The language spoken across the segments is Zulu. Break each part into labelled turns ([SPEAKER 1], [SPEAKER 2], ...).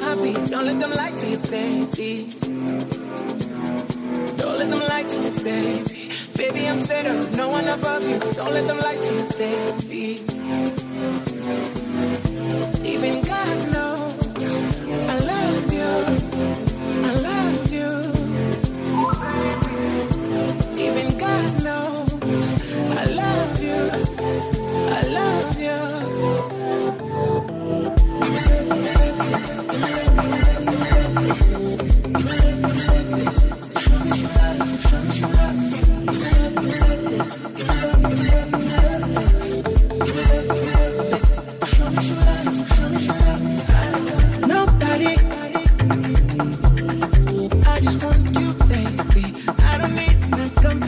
[SPEAKER 1] Poppy, don't let them lie to you, baby. Don't let them lie to you, baby. Baby, I'm settled, no one above you. Don't let them lie to you, baby.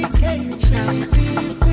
[SPEAKER 1] complication.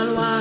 [SPEAKER 2] manual.